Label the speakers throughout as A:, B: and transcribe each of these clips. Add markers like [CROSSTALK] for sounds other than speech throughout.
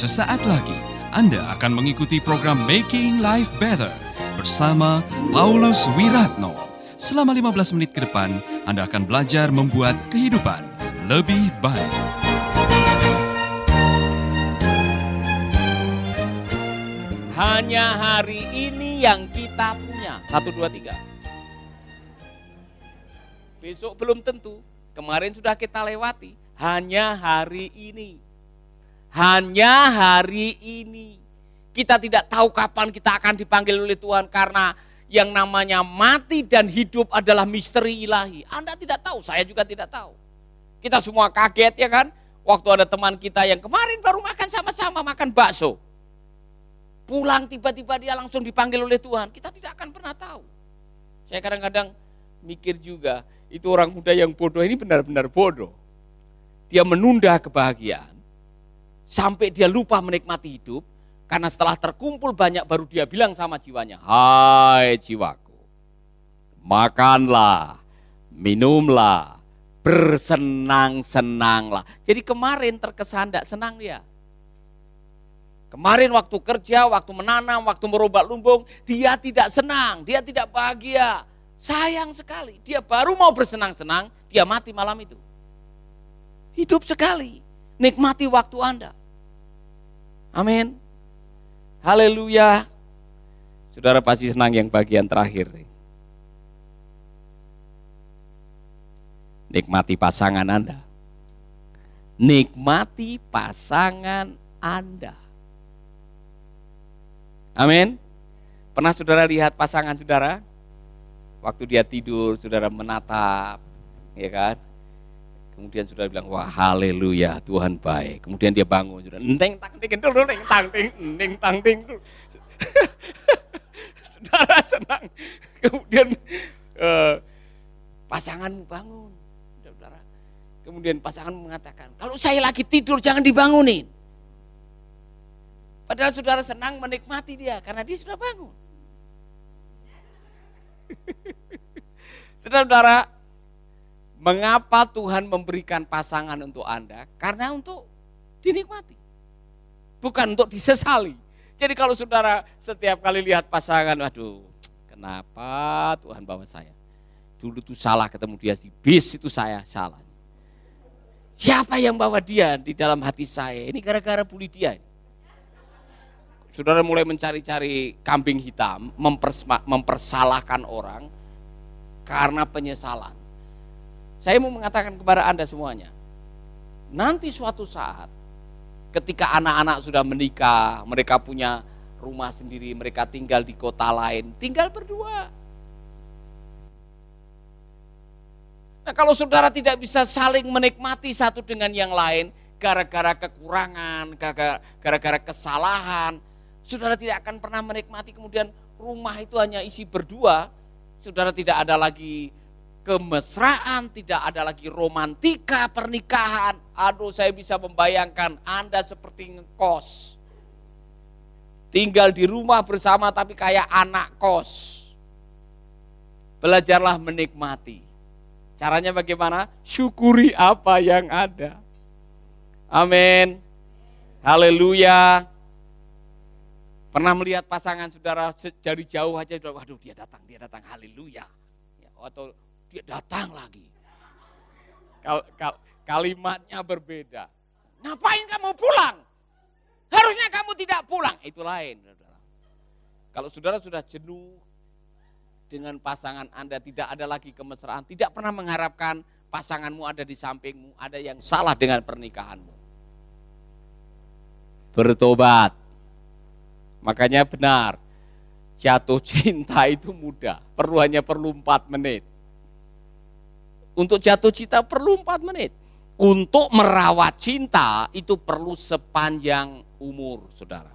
A: Sesaat lagi Anda akan mengikuti program Making Life Better bersama Paulus Wiratno. Selama 15 menit ke depan, Anda akan belajar membuat kehidupan lebih baik.
B: Hanya hari ini yang kita punya. Satu, dua, tiga. Besok belum tentu. Kemarin sudah kita lewati. Hanya hari ini. Hanya hari ini. Kita tidak tahu kapan kita akan dipanggil oleh Tuhan karena yang namanya mati dan hidup adalah misteri ilahi. Anda tidak tahu, saya juga tidak tahu. Kita semua kaget ya kan? Waktu ada teman kita yang kemarin baru makan sama-sama makan bakso pulang tiba-tiba dia langsung dipanggil oleh Tuhan. Kita tidak akan pernah tahu. Saya kadang-kadang mikir juga, itu orang muda yang bodoh ini benar-benar bodoh. Dia menunda kebahagiaan sampai dia lupa menikmati hidup karena setelah terkumpul banyak baru dia bilang sama jiwanya, "Hai jiwaku, makanlah, minumlah, bersenang-senanglah." Jadi kemarin terkesan tidak senang dia. Kemarin waktu kerja, waktu menanam, waktu merubah lumbung, dia tidak senang, dia tidak bahagia. Sayang sekali, dia baru mau bersenang-senang, dia mati malam itu. Hidup sekali, nikmati waktu Anda. Amin. Haleluya. Saudara pasti senang yang bagian terakhir. Nikmati pasangan Anda. Nikmati pasangan Anda. Amin. Pernah saudara lihat pasangan saudara? Waktu dia tidur, saudara menatap, ya kan? Kemudian saudara bilang, wah haleluya, Tuhan baik. Kemudian dia bangun, saudara, neng tang ting dulu, neng tang ting, neng tang ting [LAUGHS] saudara senang. Kemudian eh, pasanganmu bangun, saudara. Kemudian pasangan mengatakan, kalau saya lagi tidur jangan dibangunin. Padahal saudara senang menikmati dia karena dia sudah bangun. [LAUGHS] Saudara-saudara, mengapa Tuhan memberikan pasangan untuk Anda? Karena untuk dinikmati. Bukan untuk disesali. Jadi kalau saudara setiap kali lihat pasangan, waduh, kenapa Tuhan bawa saya? Dulu tuh salah ketemu dia di bis itu saya salah. Siapa yang bawa dia di dalam hati saya? Ini gara-gara bully dia. Saudara mulai mencari-cari kambing hitam, mempersalahkan orang karena penyesalan. Saya mau mengatakan kepada Anda semuanya, nanti suatu saat ketika anak-anak sudah menikah, mereka punya rumah sendiri, mereka tinggal di kota lain, tinggal berdua. Nah kalau saudara tidak bisa saling menikmati satu dengan yang lain, gara-gara kekurangan, gara-gara kesalahan, saudara tidak akan pernah menikmati kemudian rumah itu hanya isi berdua, saudara tidak ada lagi kemesraan, tidak ada lagi romantika pernikahan. Aduh saya bisa membayangkan Anda seperti ngekos. Tinggal di rumah bersama tapi kayak anak kos. Belajarlah menikmati. Caranya bagaimana? Syukuri apa yang ada. Amin. Haleluya. Pernah melihat pasangan saudara dari jauh aja, waduh dia datang, dia datang, haleluya. Ya, atau dia datang lagi. Kal, kal, kalimatnya berbeda. Ngapain kamu pulang? Harusnya kamu tidak pulang. Itu lain. Kalau saudara sudah jenuh dengan pasangan Anda, tidak ada lagi kemesraan, tidak pernah mengharapkan pasanganmu ada di sampingmu, ada yang salah dengan pernikahanmu. Bertobat Makanya benar, jatuh cinta itu mudah, perlu hanya perlu empat menit. Untuk jatuh cinta perlu empat menit. Untuk merawat cinta itu perlu sepanjang umur, saudara.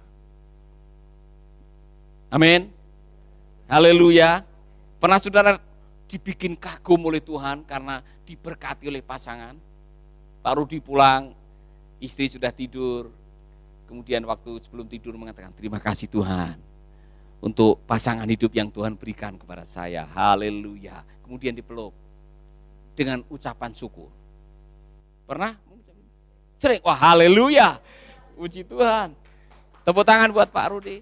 B: Amin. Haleluya. Pernah saudara dibikin kagum oleh Tuhan karena diberkati oleh pasangan. Baru dipulang, istri sudah tidur, Kemudian waktu sebelum tidur mengatakan terima kasih Tuhan untuk pasangan hidup yang Tuhan berikan kepada saya. Haleluya. Kemudian dipeluk dengan ucapan syukur. Pernah? Sering. Wah haleluya. Puji Tuhan. Tepuk tangan buat Pak Rudi.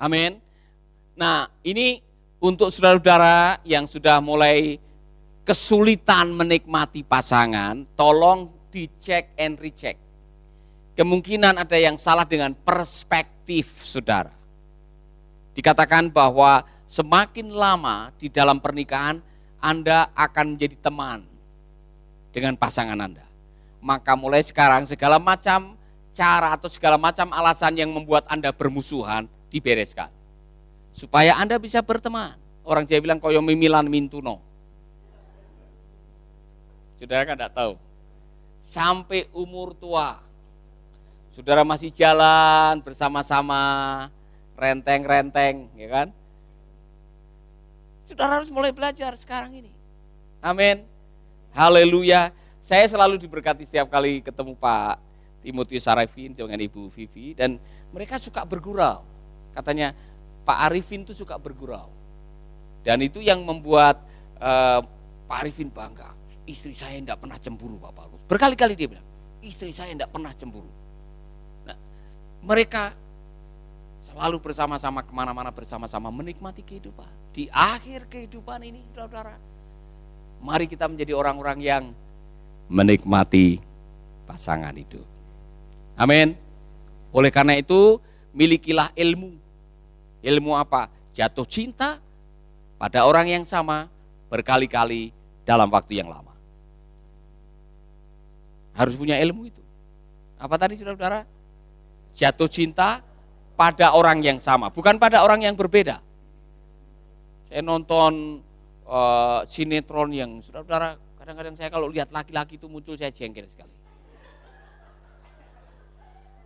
B: Amin. Nah, ini untuk saudara-saudara yang sudah mulai kesulitan menikmati pasangan, tolong dicek and recheck. Kemungkinan ada yang salah dengan perspektif saudara. Dikatakan bahwa semakin lama di dalam pernikahan, Anda akan menjadi teman dengan pasangan Anda. Maka mulai sekarang segala macam cara atau segala macam alasan yang membuat Anda bermusuhan dibereskan supaya Anda bisa berteman. Orang Jawa bilang koyo mimilan mintuno. Saudara kan tidak tahu. Sampai umur tua, saudara masih jalan bersama-sama, renteng-renteng, ya kan? Saudara harus mulai belajar sekarang ini. Amin. Haleluya. Saya selalu diberkati setiap kali ketemu Pak Timotius Sarafin dengan Ibu Vivi dan mereka suka bergurau. Katanya, Pak Arifin itu suka bergurau. Dan itu yang membuat uh, Pak Arifin bangga. Istri saya tidak pernah cemburu Pak Paulus. Berkali-kali dia bilang, istri saya tidak pernah cemburu. Nah, mereka selalu bersama-sama ke mana-mana bersama-sama menikmati kehidupan. Di akhir kehidupan ini, saudara-saudara, mari kita menjadi orang-orang yang menikmati pasangan hidup. Amin. Oleh karena itu, milikilah ilmu Ilmu apa? Jatuh cinta pada orang yang sama berkali-kali dalam waktu yang lama. Harus punya ilmu itu. Apa tadi saudara-saudara? Jatuh cinta pada orang yang sama, bukan pada orang yang berbeda. Saya nonton uh, sinetron yang saudara-saudara, kadang-kadang saya kalau lihat laki-laki itu muncul saya jengkel sekali.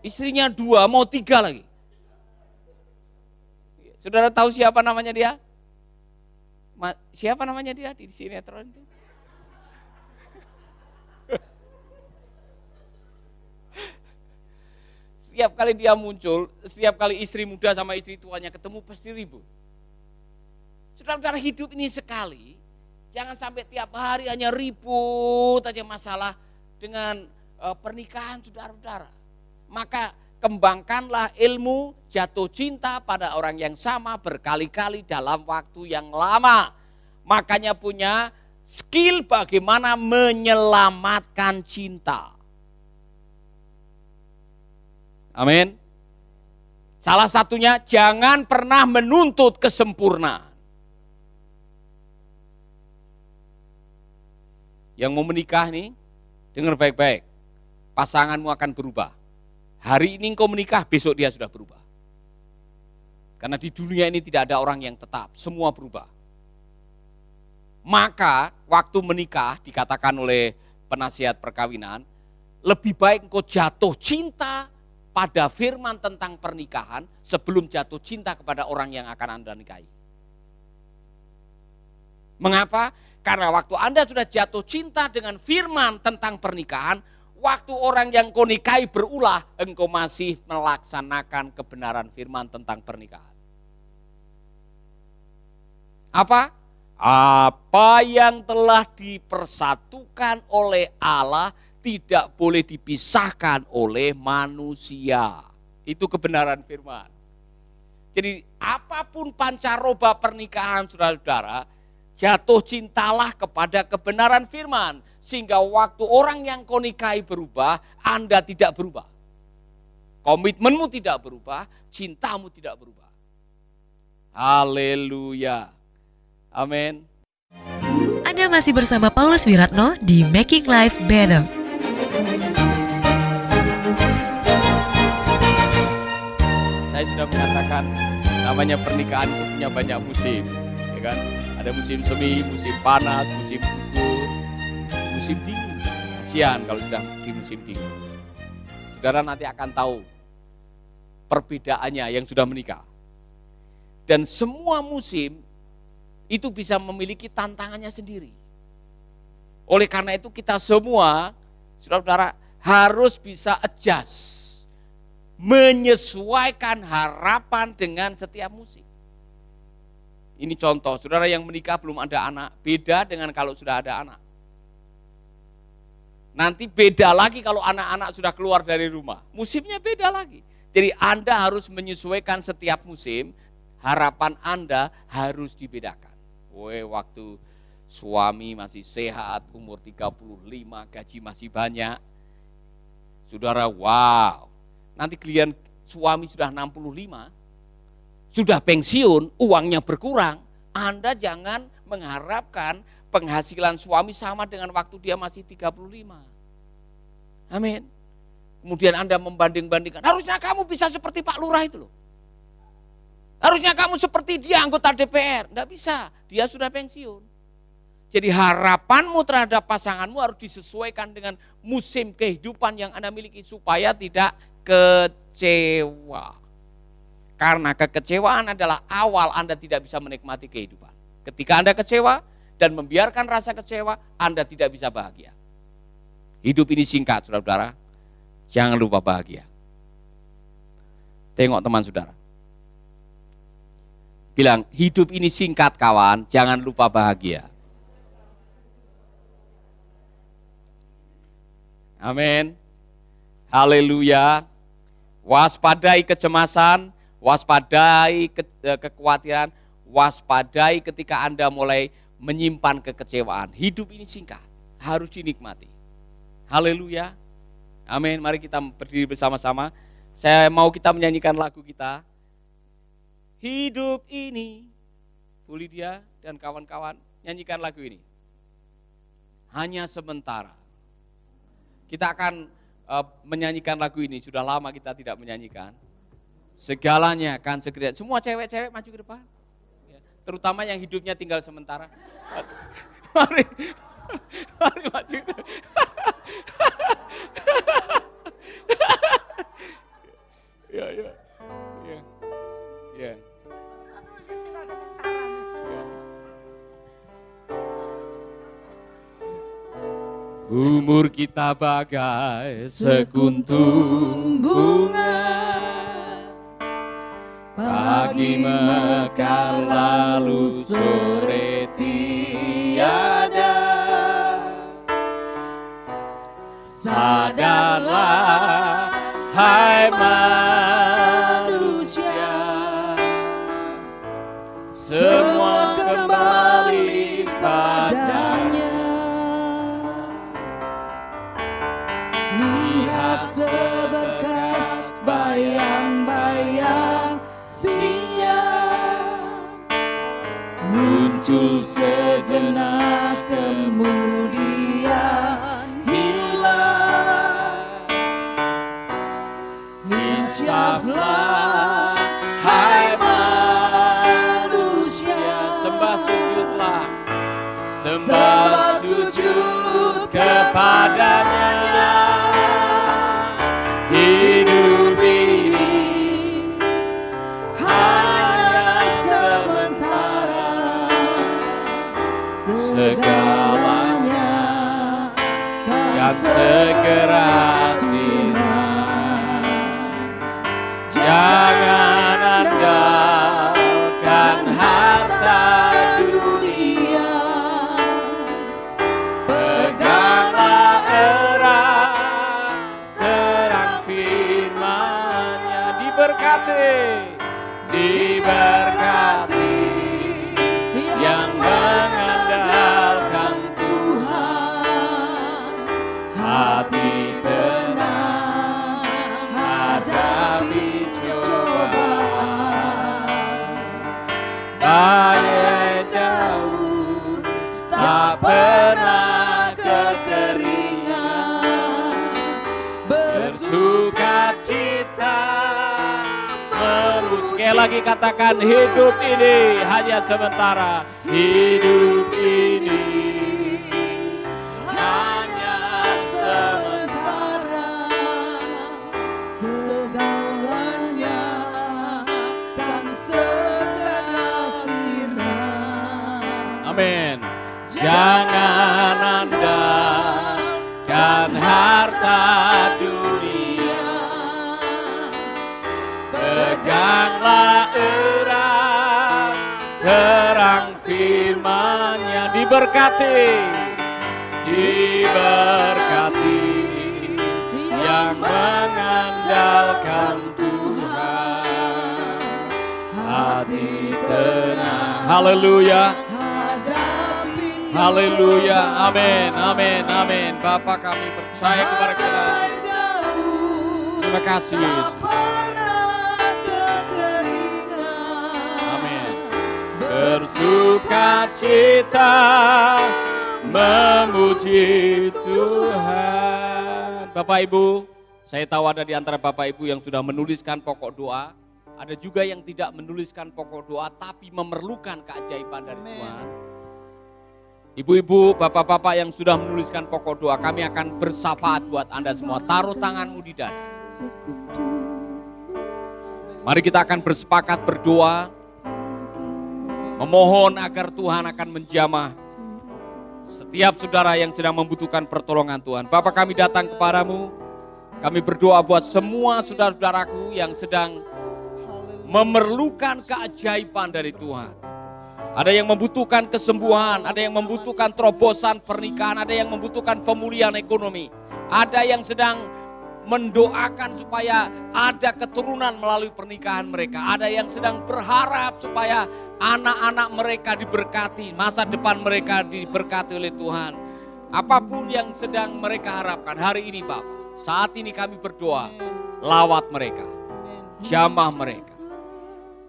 B: Istrinya dua, mau tiga lagi. Saudara tahu siapa namanya dia? Ma, siapa namanya dia di sinetron itu? Setiap kali dia muncul, setiap kali istri muda sama istri tuanya ketemu pasti ribut. Saudara-saudara hidup ini sekali, jangan sampai tiap hari hanya ribut aja masalah dengan uh, pernikahan saudara-saudara. Maka kembangkanlah ilmu jatuh cinta pada orang yang sama berkali-kali dalam waktu yang lama. Makanya punya skill bagaimana menyelamatkan cinta. Amin. Salah satunya jangan pernah menuntut kesempurnaan. Yang mau menikah nih, dengar baik-baik. Pasanganmu akan berubah Hari ini engkau menikah, besok dia sudah berubah. Karena di dunia ini tidak ada orang yang tetap, semua berubah. Maka waktu menikah dikatakan oleh penasihat perkawinan, lebih baik engkau jatuh cinta pada firman tentang pernikahan sebelum jatuh cinta kepada orang yang akan Anda nikahi. Mengapa? Karena waktu Anda sudah jatuh cinta dengan firman tentang pernikahan, waktu orang yang kau nikahi berulah, engkau masih melaksanakan kebenaran firman tentang pernikahan. Apa? Apa yang telah dipersatukan oleh Allah tidak boleh dipisahkan oleh manusia. Itu kebenaran firman. Jadi apa pun pancaroba pernikahan saudara-saudara, jatuh cintalah kepada kebenaran firman sehingga waktu orang yang kau nikahi berubah, Anda tidak berubah. Komitmenmu tidak berubah, cintamu tidak berubah. Haleluya. Amin.
C: Anda masih bersama Paulus Wiratno di Making Life Better.
B: Saya sudah mengatakan namanya pernikahan punya banyak musim, ya kan? Ada musim semi, musim panas, musim musim dingin. Kasihan kalau sedang di musim dingin. Saudara nanti akan tahu perbedaannya yang sudah menikah. Dan semua musim itu bisa memiliki tantangannya sendiri. Oleh karena itu kita semua, saudara-saudara, harus bisa adjust. Menyesuaikan harapan dengan setiap musim. Ini contoh, saudara yang menikah belum ada anak, beda dengan kalau sudah ada anak. Nanti beda lagi kalau anak-anak sudah keluar dari rumah. Musimnya beda lagi. Jadi Anda harus menyesuaikan setiap musim, harapan Anda harus dibedakan. Woi, waktu suami masih sehat, umur 35, gaji masih banyak. Saudara, wow. Nanti klien suami sudah 65, sudah pensiun, uangnya berkurang. Anda jangan mengharapkan penghasilan suami sama dengan waktu dia masih 35. Amin. Kemudian Anda membanding-bandingkan, harusnya kamu bisa seperti Pak Lurah itu loh. Harusnya kamu seperti dia anggota DPR. Tidak bisa, dia sudah pensiun. Jadi harapanmu terhadap pasanganmu harus disesuaikan dengan musim kehidupan yang Anda miliki supaya tidak kecewa. Karena kekecewaan adalah awal Anda tidak bisa menikmati kehidupan. Ketika Anda kecewa dan membiarkan rasa kecewa, Anda tidak bisa bahagia. Hidup ini singkat, saudara-saudara. Jangan lupa bahagia. Tengok teman saudara. Bilang, hidup ini singkat kawan, jangan lupa bahagia. Amin. Haleluya. Waspadai kecemasan, waspadai ke, eh, kekhawatiran, waspadai ketika Anda mulai menyimpan kekecewaan. Hidup ini singkat, harus dinikmati. Haleluya. Amin. Mari kita berdiri bersama-sama. Saya mau kita menyanyikan lagu kita. Hidup ini. Bu Lydia dan kawan-kawan nyanyikan lagu ini. Hanya sementara. Kita akan uh, menyanyikan lagu ini. Sudah lama kita tidak menyanyikan. Segalanya akan segera. Semua cewek-cewek maju ke depan. Ya, terutama yang hidupnya tinggal sementara. [LAUGHS] Mari, mari maju. [LAUGHS] ya, ya, ya, ya. Umur kita bagai sekuntum bunga. Pagi mekar lalu sore tiada. Sadarlah hai manusia. Semua kembali padanya segera lagi katakan hidup ini hanya sementara. Hidup ini diberkati. Diberkati yang mengandalkan Tuhan. Hati tenang. Haleluya. Haleluya. Amin amin amin. Bapak kami percaya kepada kita terima kasih. Yesus bersuka cita memuji Tuhan Bapak Ibu saya tahu ada di antara Bapak Ibu yang sudah menuliskan pokok doa ada juga yang tidak menuliskan pokok doa tapi memerlukan keajaiban dari. Tuhan. Ibu-ibu, bapak-bapak yang sudah menuliskan pokok doa, kami akan bersafaat buat Anda semua. Taruh tanganmu di dada. Mari kita akan bersepakat berdoa, memohon agar Tuhan akan menjamah setiap saudara yang sedang membutuhkan pertolongan Tuhan. Bapak kami datang kepadamu, kami berdoa buat semua saudara-saudaraku yang sedang memerlukan keajaiban dari Tuhan. Ada yang membutuhkan kesembuhan, ada yang membutuhkan terobosan pernikahan, ada yang membutuhkan pemulihan ekonomi. Ada yang sedang mendoakan supaya ada keturunan melalui pernikahan mereka. Ada yang sedang berharap supaya anak-anak mereka diberkati, masa depan mereka diberkati oleh Tuhan. Apa pun yang sedang mereka harapkan hari ini Bapak, saat ini kami berdoa, lawat mereka, jamah mereka.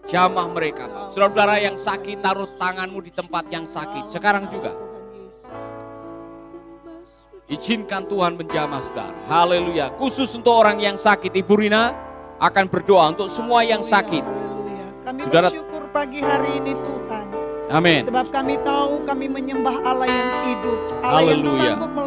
B: Jamah mereka. Saudara-saudara yang sakit, taruh tanganmu di tempat yang sakit. Sekarang juga, izinkan Tuhan menjamah saudara. Haleluya. Khusus untuk orang yang sakit, Ibu Rina akan berdoa untuk semua yang sakit.
D: Haleluya. Kami
B: Saudara-
D: bersyukur pagi hari ini Tuhan.
B: Amin.
D: Sebab kami tahu kami menyembah Allah yang hidup. Allah yang
B: Haleluya.
D: sanggup melakukan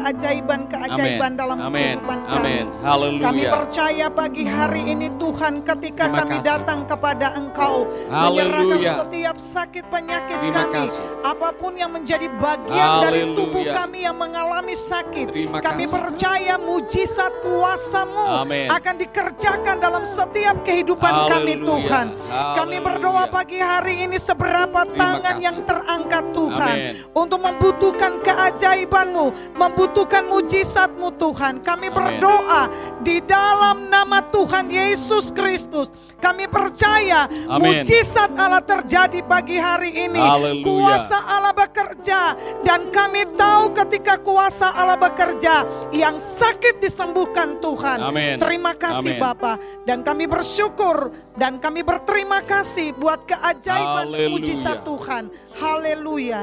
D: keajaiban-keajaiban dalam
B: Amin.
D: kehidupan
B: Amin.
D: kami.
B: Haleluya.
D: Kami percaya pagi hari ini Tuhan ketika
B: Terima
D: kami
B: kasih.
D: datang kepada Engkau.
B: Haleluya.
D: Menyerahkan setiap sakit penyakit
B: Terima
D: kami.
B: kasih.
D: Apa pun yang menjadi bagian dari
B: Haleluya.
D: tubuh kami yang mengalami sakit.
B: Terima
D: Kami
B: kasih.
D: percaya mujizat kuasamu
B: Amin.
D: akan dikerjakan dalam setiap kehidupan kami
B: Haleluya.
D: Tuhan. Kami
B: Haleluya.
D: berdoa pagi hari ini seberapa
B: Terima
D: tangan
B: kasih.
D: yang terangkat Tuhan
B: Amin.
D: untuk membutuhkan keajaiban-Mu, membutuhkan mujizat-Mu Tuhan. Kami
B: Amin.
D: berdoa di dalam nama Tuhan Yesus Kristus. Kami percaya
B: Amin.
D: mujizat Allah terjadi pagi hari ini.
B: Haleluya.
D: Kuasa Allah bekerja dan kami tahu ketika kuasa Allah bekerja yang sakit disembuhkan Tuhan.
B: Amin.
D: Terima kasih
B: Amin.
D: Bapa dan kami bersyukur dan kami berterima kasih buat keajaiban
B: Haleluya.
D: mujizat Tuhan. Haleluya.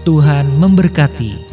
E: Tuhan memberkati.